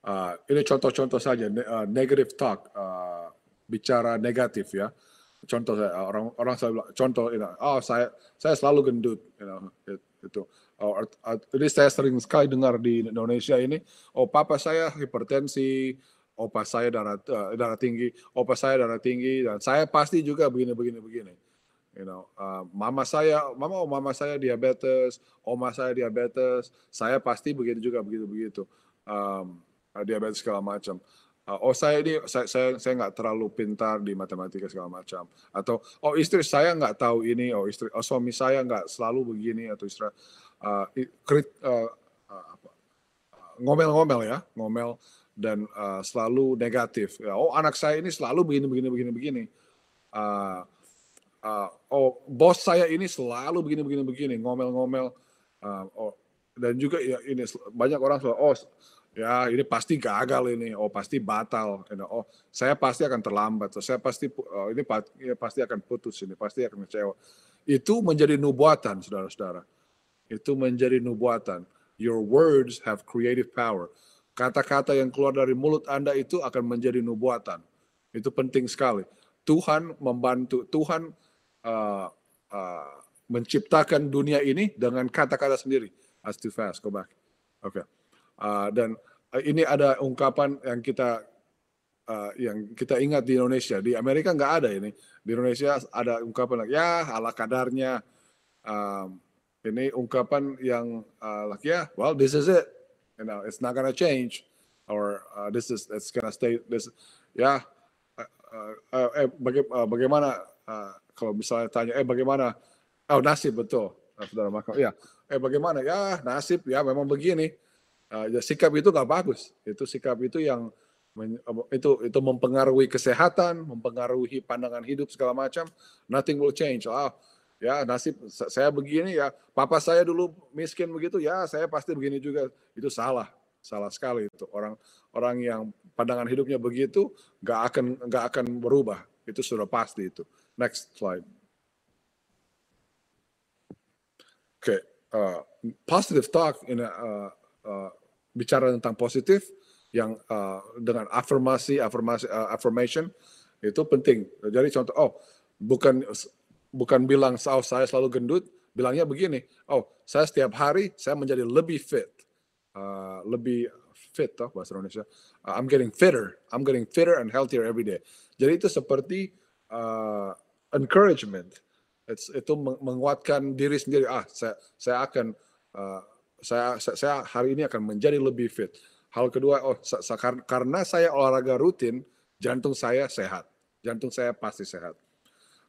Uh, ini contoh-contoh saja uh, negative talk uh, bicara negatif ya. Contoh saya orang orang selalu contoh you know, oh saya saya selalu gendut you know, itu. Oh, jadi saya sering sekali dengar di Indonesia ini oh papa saya hipertensi opa saya darah uh, darah tinggi opa saya darah tinggi dan saya pasti juga begini begini begini you know uh, mama saya mama oh mama saya diabetes oma saya diabetes saya pasti begitu juga begitu begitu. Um, diabetes segala macam. Uh, oh saya ini saya saya saya nggak terlalu pintar di matematika segala macam. Atau oh istri saya nggak tahu ini oh istri oh suami saya nggak selalu begini atau istri uh, krit, uh, uh, apa, ngomel-ngomel ya ngomel dan uh, selalu negatif. Ya, oh anak saya ini selalu begini begini begini begini. Uh, uh, oh bos saya ini selalu begini begini begini ngomel-ngomel uh, oh dan juga ya ini banyak orang selalu oh ya ini pasti gagal ini, oh pasti batal, you know, oh saya pasti akan terlambat, oh, saya pasti oh, ini ya, pasti akan putus ini, pasti akan kecewa. Itu menjadi nubuatan, saudara-saudara. Itu menjadi nubuatan. Your words have creative power. Kata-kata yang keluar dari mulut Anda itu akan menjadi nubuatan. Itu penting sekali. Tuhan membantu, Tuhan uh, uh, menciptakan dunia ini dengan kata-kata sendiri. As too fast, go back. Oke. Okay. Uh, dan uh, ini ada ungkapan yang kita uh, yang kita ingat di Indonesia. Di Amerika nggak ada ini. Di Indonesia ada ungkapan ya ala kadarnya. Um, ini ungkapan yang uh, like ya, yeah, well this is it. You know, it's not gonna change or uh, this is it's gonna stay this ya. Yeah, uh, uh, eh baga uh, bagaimana uh, kalau misalnya tanya eh bagaimana oh nasib betul saudara maka ya eh bagaimana ya nasib ya memang begini Uh, ya, sikap itu nggak bagus. Itu sikap itu yang men, itu itu mempengaruhi kesehatan, mempengaruhi pandangan hidup segala macam. Nothing will change. Ah, ya nasib saya begini ya. Papa saya dulu miskin begitu ya, saya pasti begini juga. Itu salah, salah sekali itu. Orang orang yang pandangan hidupnya begitu nggak akan nggak akan berubah. Itu sudah pasti itu. Next slide. Okay. uh, positive talk in a, uh, uh, bicara tentang positif yang uh, dengan afirmasi afirmasi uh, affirmation Itu penting. Jadi contoh, oh bukan bukan bilang oh, saya selalu gendut, bilangnya begini, oh saya setiap hari saya menjadi lebih fit, uh, lebih fit toh bahasa Indonesia. Uh, I'm getting fitter, I'm getting fitter and healthier every day. Jadi itu seperti uh, encouragement. It's, itu menguatkan diri sendiri. Ah, saya saya akan uh, saya, saya hari ini akan menjadi lebih fit. Hal kedua, oh karena saya olahraga rutin, jantung saya sehat jantung saya pasti sehat.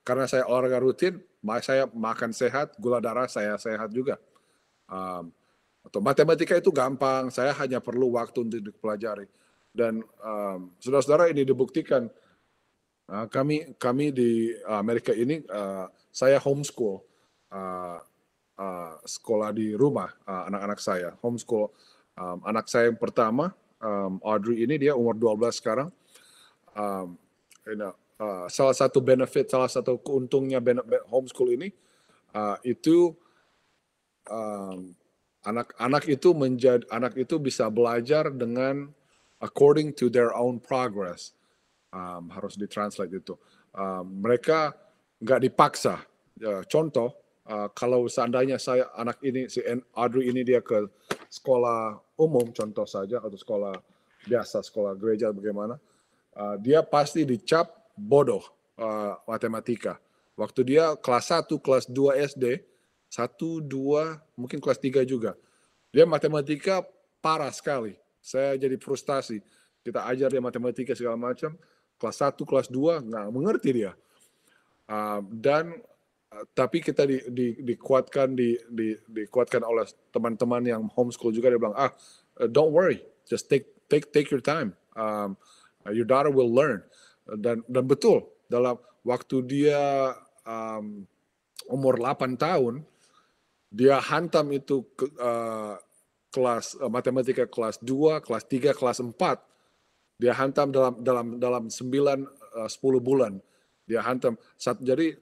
Karena saya olahraga rutin, saya makan sehat, gula darah saya sehat juga. Um, atau matematika itu gampang, saya hanya perlu waktu untuk dipelajari. Dan um, saudara-saudara ini dibuktikan. Uh, kami kami di Amerika ini, uh, saya homeschool, uh, uh, sekolah di rumah anak-anak uh, saya, homeschool. Um, anak saya yang pertama, um, Audrey ini dia umur 12 sekarang. Um, you know, uh, salah satu benefit, salah satu keuntungnya homeschool ini uh, itu anak-anak um, itu menjadi anak itu bisa belajar dengan according to their own progress. Um, harus ditranslate itu. Um, mereka nggak dipaksa. Uh, contoh, uh, kalau seandainya saya anak ini si Audrey ini dia ke sekolah umum contoh saja atau sekolah biasa sekolah gereja bagaimana, uh, dia pasti dicap bodoh uh, matematika. Waktu dia kelas 1, kelas 2 SD, 1, 2, mungkin kelas 3 juga. Dia matematika parah sekali. Saya jadi frustasi. Kita ajar dia matematika segala macam. Kelas 1, kelas 2, nggak mengerti dia. Uh, dan uh, tapi kita di, di, dikuatkan di, di, dikuatkan oleh teman-teman yang homeschool juga dia bilang ah uh, don't worry just take take take your time um, your daughter will learn dan dan betul dalam waktu dia um, umur 8 tahun dia hantam itu ke, uh, kelas uh, matematika kelas 2, kelas 3, kelas 4 dia hantam dalam dalam dalam 9 uh, 10 bulan. Dia hantam. Satu jadi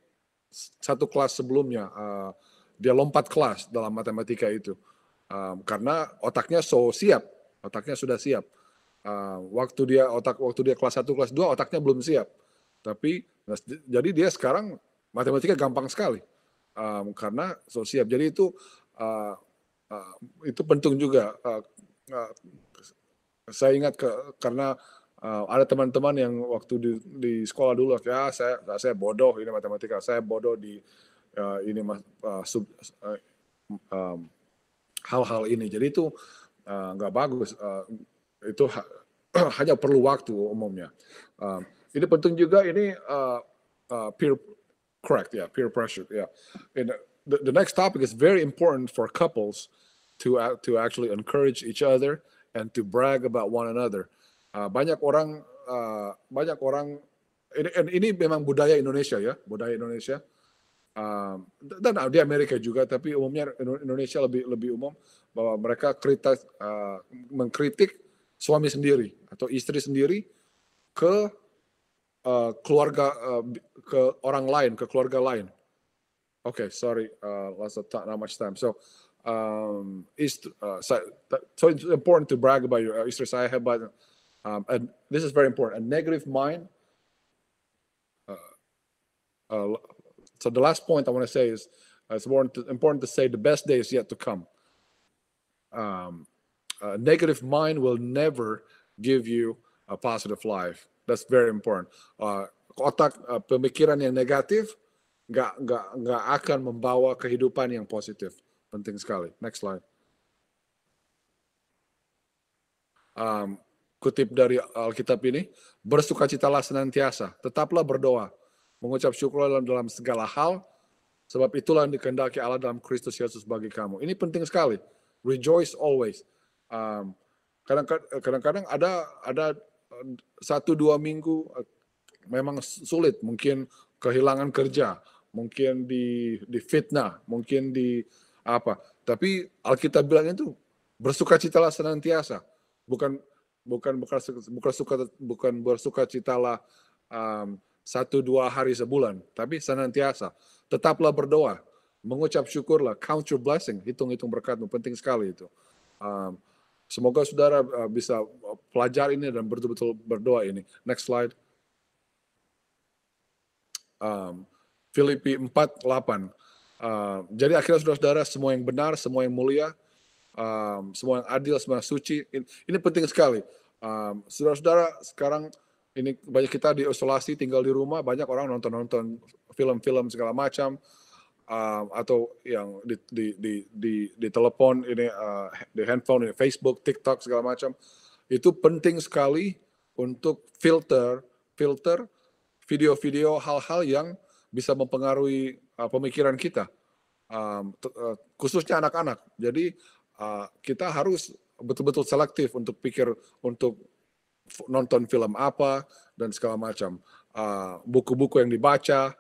satu kelas sebelumnya uh, dia lompat kelas dalam matematika itu. Um, karena otaknya so siap. Otaknya sudah siap. Uh, waktu dia otak waktu dia kelas 1 kelas 2 otaknya belum siap. Tapi nah, jadi dia sekarang matematika gampang sekali. Um, karena so siap. Jadi itu uh, uh, itu penting juga uh, saya ingat ke, karena uh, ada teman-teman yang waktu di, di sekolah dulu ya saya saya bodoh ini matematika saya bodoh di uh, ini uh, sub, uh, um, hal-hal ini jadi itu nggak uh, bagus uh, itu hanya perlu waktu umumnya. Um, ini penting juga ini uh, uh, peer correct ya yeah, peer pressure ya. Yeah. The, the next topic is very important for couples to uh, to actually encourage each other and to brag about one another. Uh, banyak orang uh, banyak orang ini, ini memang budaya Indonesia ya budaya Indonesia. Um, dan di Amerika juga, tapi umumnya Indonesia lebih lebih umum bahwa mereka kritik uh, mengkritik suami sendiri atau istri sendiri ke uh, keluarga uh, ke orang lain, ke keluarga lain. Oke, okay, sorry, uh, lots of not much time. So, um, ist, uh, so, so it's important to brag about your uh, saya hebat. Um, and this is very important. A negative mind. Uh, uh, so the last point I want to say is uh, it's important to, important to say the best day is yet to come. Um, a negative mind will never give you a positive life. That's very important. Uh, otak uh, pemikiran yang negatif nggak nggak nggak akan membawa kehidupan yang positif. Penting sekali. Next slide. Um, kutip dari Alkitab ini, bersukacitalah senantiasa, tetaplah berdoa, mengucap syukur dalam, dalam segala hal, sebab itulah yang dikehendaki Allah dalam Kristus Yesus bagi kamu. Ini penting sekali. Rejoice always kadang-kadang ada ada satu dua minggu eh, memang sulit mungkin kehilangan kerja mungkin di di fitnah mungkin di apa tapi Alkitab bilang itu bersukacitalah senantiasa bukan bukan bukan bukan suka bukan bersukacitalah um, satu dua hari sebulan tapi senantiasa tetaplah berdoa mengucap syukurlah count your blessing hitung hitung berkatmu penting sekali itu um, Semoga saudara uh, bisa uh, pelajari ini dan betul-betul berdoa ini. Next slide. Um, Filipi 4, 8. Uh, jadi akhirnya saudara-saudara semua yang benar, semua yang mulia, um, semua yang adil, semua yang suci. Ini, ini penting sekali. Um, saudara-saudara sekarang ini banyak kita di isolasi tinggal di rumah, banyak orang nonton-nonton film-film segala macam um, atau yang di di di di, di telepon ini uh, di handphone ini Facebook, TikTok segala macam. Itu penting sekali untuk filter filter video-video hal-hal yang bisa mempengaruhi uh, pemikiran kita, um, uh, khususnya anak-anak. Jadi uh, kita harus betul-betul selektif untuk pikir untuk nonton film apa dan segala macam. Uh, buku-buku yang dibaca,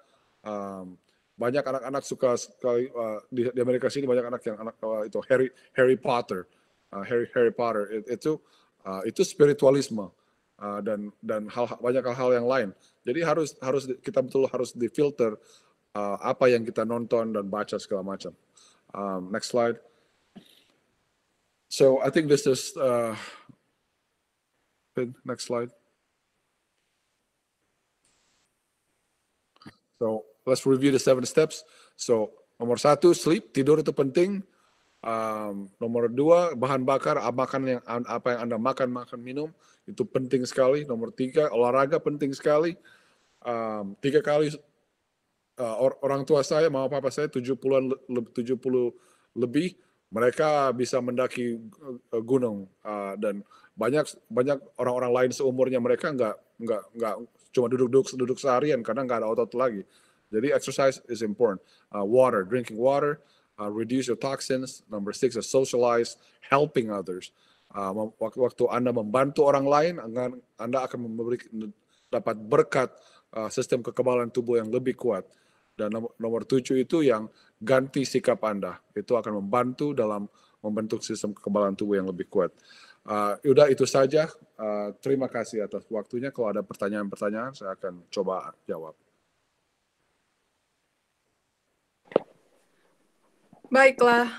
um, banyak anak-anak suka sekali uh, di, di Amerika sini banyak anak yang anak uh, itu Harry Harry Potter, uh, Harry Harry Potter it, itu uh, itu spiritualisme uh, dan dan hal banyak hal-hal yang lain. Jadi harus harus kita betul harus difilter uh, apa yang kita nonton dan baca segala macam. Um, next slide. So I think this is uh, next slide. So let's review the seven steps. So nomor satu sleep tidur itu penting. Um, nomor dua bahan bakar makan yang apa yang anda makan makan minum itu penting sekali. Nomor tiga olahraga penting sekali um, tiga kali uh, or, orang tua saya, mama papa saya 70-an 70 lebih mereka bisa mendaki uh, gunung uh, dan banyak banyak orang-orang lain seumurnya mereka nggak nggak nggak cuma duduk-duduk duduk seharian karena nggak ada otot lagi. Jadi exercise is important. Uh, water, drinking water, uh, reduce your toxins. Number six is socialize, helping others. Uh, waktu, Anda membantu orang lain, Anda akan memberi dapat berkat uh, sistem kekebalan tubuh yang lebih kuat. Dan nomor, tujuh itu yang ganti sikap Anda. Itu akan membantu dalam membentuk sistem kekebalan tubuh yang lebih kuat. Uh, udah itu saja. Uh, terima kasih atas waktunya. Kalau ada pertanyaan-pertanyaan, saya akan coba jawab. Baiklah.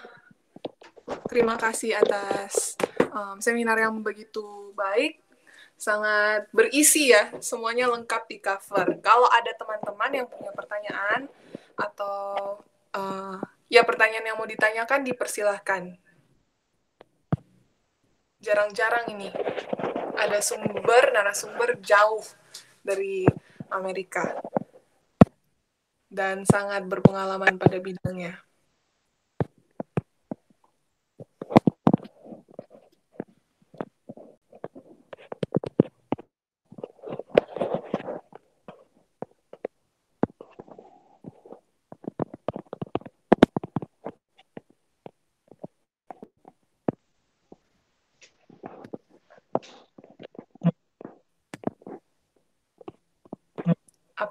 Terima kasih atas um, seminar yang begitu baik sangat berisi ya, semuanya lengkap di cover. Kalau ada teman-teman yang punya pertanyaan atau uh, ya pertanyaan yang mau ditanyakan dipersilahkan. Jarang-jarang ini ada sumber narasumber jauh dari Amerika dan sangat berpengalaman pada bidangnya.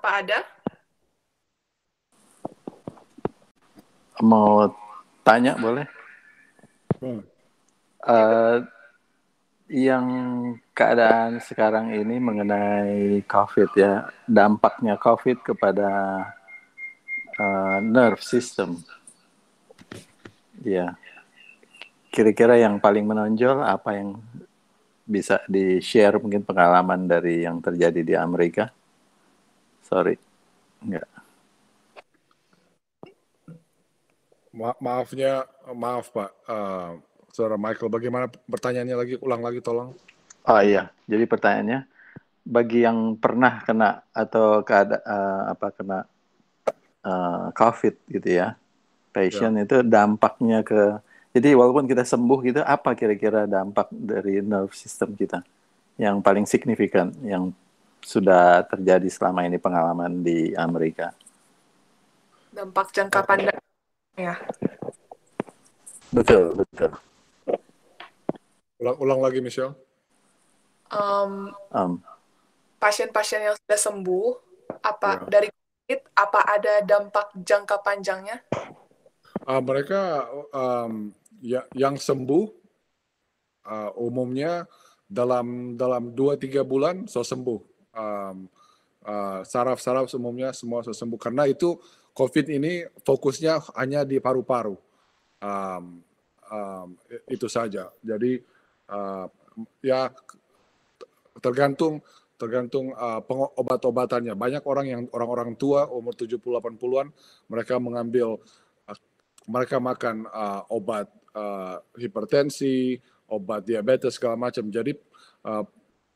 Apa ada? Mau tanya boleh? Hmm. Uh, yang keadaan sekarang ini mengenai COVID ya, dampaknya COVID kepada uh, nerve system. Ya, kira-kira yang paling menonjol apa yang bisa di-share mungkin pengalaman dari yang terjadi di Amerika? Sorry. Enggak. Ma maafnya, maaf Pak. Uh, Saudara Michael, bagaimana pertanyaannya lagi? Ulang lagi tolong. Oh iya, jadi pertanyaannya, bagi yang pernah kena atau keada, uh, apa kena uh, COVID gitu ya, patient ya. itu dampaknya ke, jadi walaupun kita sembuh gitu, apa kira-kira dampak dari nerve system kita yang paling signifikan, yang sudah terjadi selama ini pengalaman di Amerika? Dampak jangka panjang ya. Betul, betul. Ulang, ulang lagi, Michelle. Um, um. Pasien-pasien yang sudah sembuh, apa ya. dari COVID, apa ada dampak jangka panjangnya? Uh, mereka um, ya, yang sembuh uh, umumnya dalam dalam dua tiga bulan so sembuh um, uh, saraf-saraf umumnya semua sembuh karena itu COVID ini fokusnya hanya di paru-paru. Um, um, itu saja. Jadi uh, ya tergantung tergantung uh, obat-obatannya. Banyak orang yang orang-orang tua umur 70 80-an mereka mengambil uh, mereka makan uh, obat uh, hipertensi, obat diabetes segala macam. Jadi uh,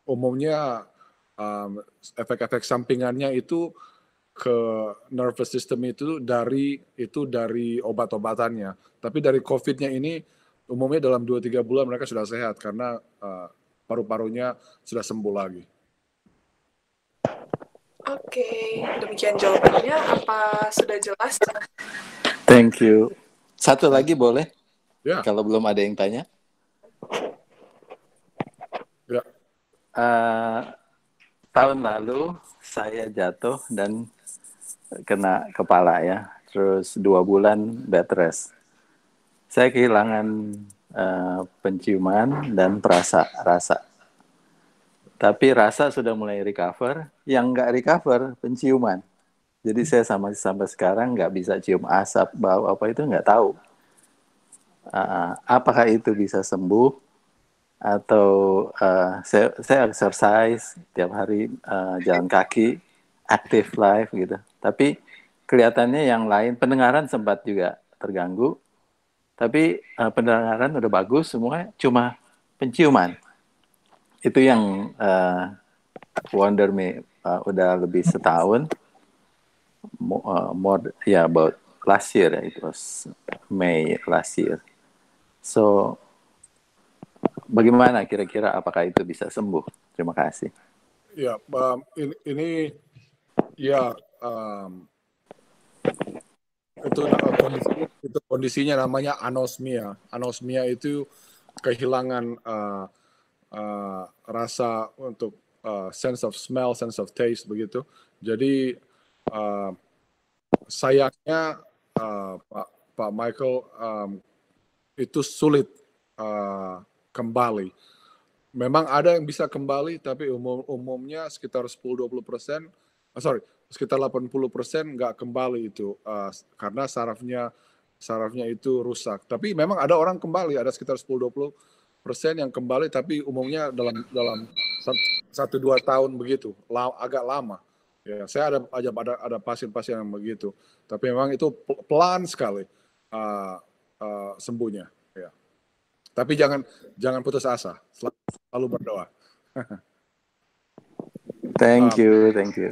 umumnya um, efek-efek sampingannya itu ke nervous system itu dari itu dari obat-obatannya. Tapi dari COVID-nya ini umumnya dalam 2-3 bulan mereka sudah sehat karena uh, paru-parunya sudah sembuh lagi. Oke, demikian jawabannya. Apa sudah jelas? Thank you. Satu lagi boleh? Ya. Kalau belum ada yang tanya. Ya. Uh, tahun lalu saya jatuh dan kena kepala ya. Terus dua bulan bed rest. Saya kehilangan uh, penciuman dan perasa rasa. Tapi rasa sudah mulai recover. Yang nggak recover penciuman. Jadi saya sama sampai sekarang nggak bisa cium asap, bau apa itu nggak tahu. Uh, apakah itu bisa sembuh atau uh, saya, saya exercise tiap hari uh, jalan kaki, active life gitu. Tapi kelihatannya yang lain pendengaran sempat juga terganggu. Tapi uh, pendengaran udah bagus semua, cuma penciuman itu yang uh, wonder me uh, udah lebih setahun more, uh, more ya yeah, about last year it was May last year so bagaimana kira-kira apakah itu bisa sembuh? Terima kasih. Ya um, ini, ini ya um, itu kondisi itu kondisinya namanya anosmia. Anosmia itu kehilangan uh, uh, rasa untuk uh, sense of smell, sense of taste begitu. Jadi uh, sayangnya uh, Pak Pak Michael um, itu sulit uh, kembali. Memang ada yang bisa kembali, tapi umum umumnya sekitar 10-20 persen, uh, sorry, sekitar 80 persen nggak kembali itu uh, karena sarafnya sarafnya itu rusak. Tapi memang ada orang kembali, ada sekitar 10-20 persen yang kembali tapi umumnya dalam dalam satu dua tahun begitu la, agak lama ya saya ada aja ada ada pasien-pasien yang begitu tapi memang itu pelan sekali uh, uh, sembuhnya ya tapi jangan jangan putus asa. Selalu, selalu berdoa. Thank you thank you.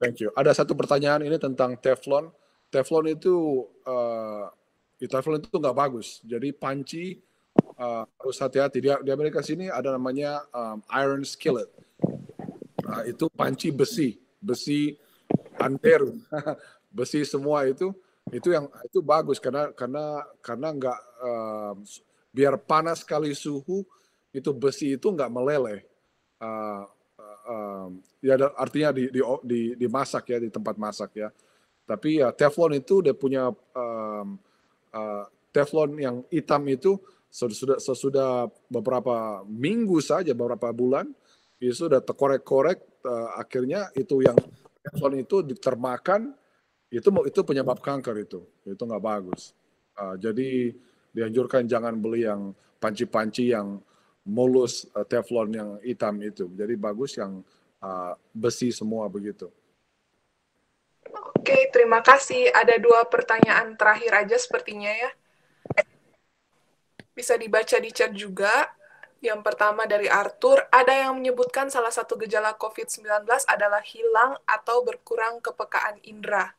Thank you. Ada satu pertanyaan ini tentang teflon. Teflon itu uh, teflon itu nggak bagus. Jadi panci uh, harus hati-hati. Di, di Amerika sini ada namanya um, iron skillet. Nah, itu panci besi, besi antero, besi semua itu itu yang itu bagus karena karena karena nggak uh, biar panas sekali suhu itu besi itu nggak meleleh. Uh, uh, ya artinya di, di di dimasak ya di tempat masak ya. Tapi ya teflon itu dia punya um, uh, teflon yang hitam itu sesudah, sesudah beberapa minggu saja, beberapa bulan, itu sudah terkorek-korek, uh, akhirnya itu yang teflon itu ditermakan, itu itu penyebab kanker itu, itu nggak bagus. Uh, jadi dianjurkan jangan beli yang panci-panci yang mulus uh, teflon yang hitam itu. Jadi bagus yang uh, besi semua begitu. Oke, terima kasih. Ada dua pertanyaan terakhir aja sepertinya ya bisa dibaca di chat juga. Yang pertama dari Arthur, ada yang menyebutkan salah satu gejala COVID-19 adalah hilang atau berkurang kepekaan indera,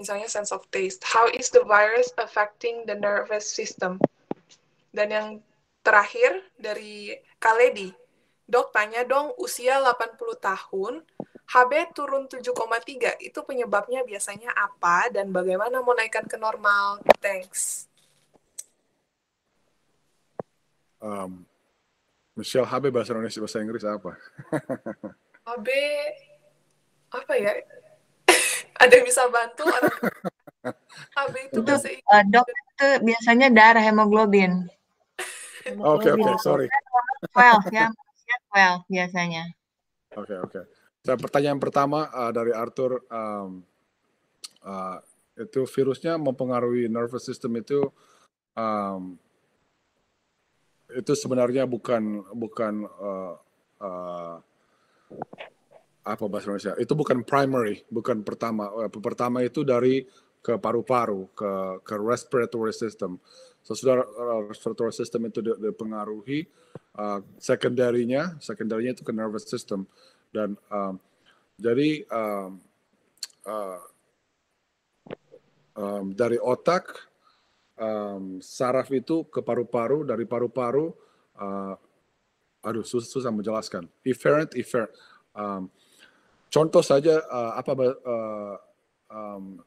misalnya sense of taste. How is the virus affecting the nervous system? Dan yang terakhir dari Kaledi, dok tanya dong usia 80 tahun, HB turun 7,3, itu penyebabnya biasanya apa dan bagaimana menaikkan ke normal? Thanks um, Michelle HB bahasa Indonesia bahasa Inggris apa? HB apa ya? Ada yang bisa bantu? HB itu bahasa Inggris. Uh, dok itu biasanya darah hemoglobin. Oke oke okay, sorry. Well ya, well biasanya. Oke okay, oke. Okay. pertanyaan pertama uh, dari Arthur um, uh, itu virusnya mempengaruhi nervous system itu um, itu sebenarnya bukan bukan uh, uh, apa bahasa Indonesia? Itu bukan primary, bukan pertama. Eh, Pertama itu dari ke paru-paru, ke ke respiratory system. Sesudah uh, respiratory system itu di- dipengaruhi, uh, secondary-nya itu ke nervous system. Dan um, jadi um, uh, um, dari otak, um, saraf itu ke paru-paru, dari paru-paru, uh, aduh susah, susah menjelaskan. Efferent, efferent. Um, contoh saja uh, apa uh, um,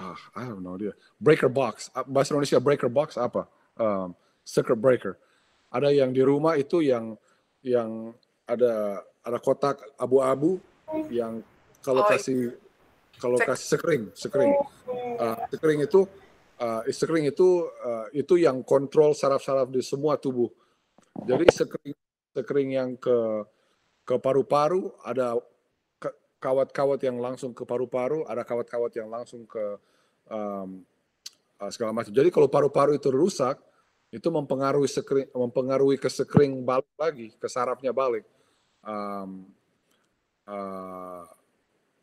ah I don't know dia breaker box. Ah, bahasa Indonesia breaker box apa? Um, circuit breaker. Ada yang di rumah itu yang yang ada ada kotak abu-abu yang kalau Oh, kasih kalau kasih sekring sekring. Uh, sekring itu uh, sekring itu uh, itu yang kontrol saraf-saraf di semua tubuh. Jadi sekring sekring yang ke ke paru-paru ada kawat-kawat yang langsung ke paru-paru ada kawat-kawat yang langsung ke um, segala macam. Jadi kalau paru-paru itu rusak itu mempengaruhi sekring mempengaruhi ke sekring balik lagi ke sarafnya balik. Um, uh,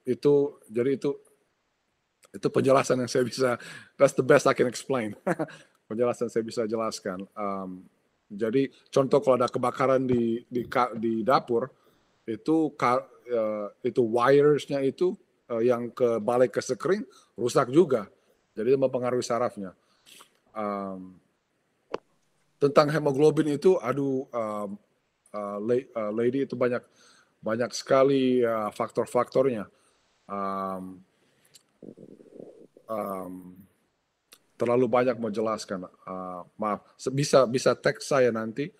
itu jadi itu itu penjelasan yang saya bisa that's the best I can explain. Penjelasan saya bisa jelaskan. Um, jadi contoh kalau ada kebakaran di di di dapur itu eh, itu wiresnya itu eh, yang ke balik ke sekring rusak juga. Jadi mempengaruhi sarafnya. Um, tentang hemoglobin itu aduh uh, la- uh, lady itu banyak banyak sekali uh, faktor-faktornya. Um, um, terlalu banyak mau jelaskan. Uh, maaf, bisa bisa teks saya nanti